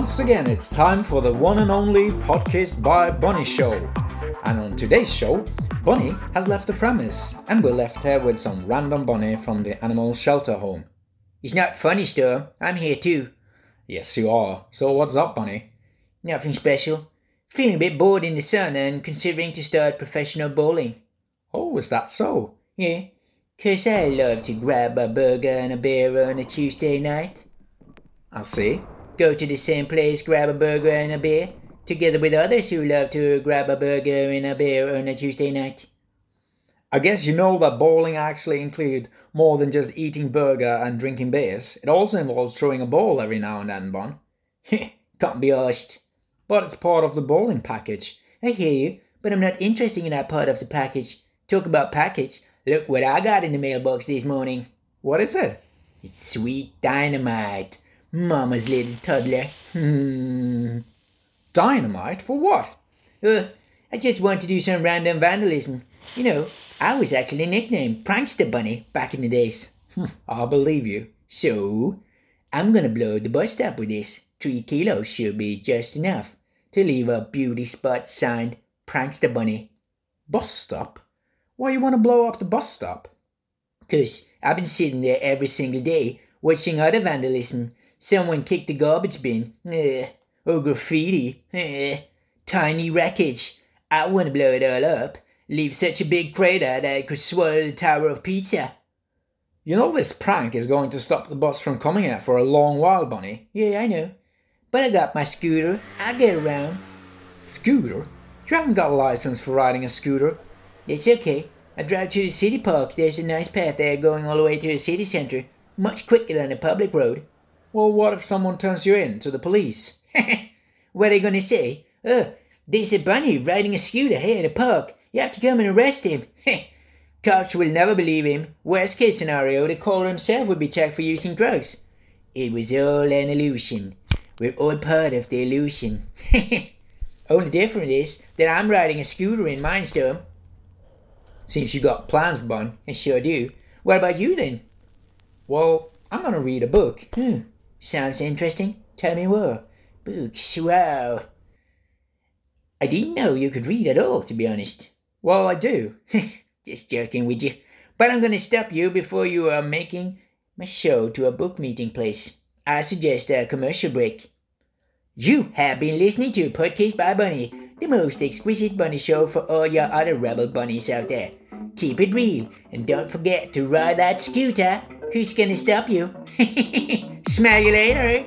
Once again, it's time for the one and only podcast by Bonnie Show. And on today's show, Bonnie has left the premise, and we're left here with some random Bonnie from the animal shelter home. It's not funny, Storm. I'm here too. Yes, you are. So what's up, Bonnie? Nothing special. Feeling a bit bored in the sun and considering to start professional bowling. Oh, is that so? Yeah, 'cause I love to grab a burger and a beer on a Tuesday night. I see. Go to the same place, grab a burger and a beer, together with others who love to grab a burger and a beer on a Tuesday night. I guess you know that bowling actually includes more than just eating burger and drinking beers. It also involves throwing a ball every now and then, Bun. Can't be asked. But it's part of the bowling package. I hear you, but I'm not interested in that part of the package. Talk about package. Look what I got in the mailbox this morning. What is it? It's sweet dynamite. Mama's little toddler. Hmm. Dynamite? For what? Uh, I just want to do some random vandalism. You know, I was actually nicknamed Prankster Bunny back in the days. I'll believe you. So, I'm gonna blow the bus stop with this. Three kilos should be just enough to leave a beauty spot signed Prankster Bunny. Bus stop? Why you want to blow up the bus stop? Cause I've been sitting there every single day watching other vandalism. Someone kicked the garbage bin. Ugh. Or graffiti. Ugh. Tiny wreckage. I want to blow it all up. Leave such a big crater that it could swallow the Tower of Pizza. You know this prank is going to stop the bus from coming here for a long while, Bunny. Yeah, I know. But I got my scooter. I get around. Scooter? You haven't got a license for riding a scooter. It's okay. I drive to the city park. There's a nice path there going all the way to the city center. Much quicker than a public road. Well, what if someone turns you in to the police? what are they gonna say? Oh, there's a bunny riding a scooter here in the park. You have to come and arrest him. Cops will never believe him. Worst case scenario, the caller himself would be checked for using drugs. It was all an illusion. We're all part of the illusion. Only difference is that I'm riding a scooter in Mindstorm. Seems you got plans, Bun. I sure do. What about you then? Well, I'm gonna read a book. Hmm. Sounds interesting. Tell me more. Books, wow. I didn't know you could read at all, to be honest. Well, I do. Just joking with you. But I'm gonna stop you before you are making my show to a book meeting place. I suggest a commercial break. You have been listening to Podcast by Bunny, the most exquisite bunny show for all your other rebel bunnies out there. Keep it real, and don't forget to ride that scooter. Who's gonna stop you? Smell you later.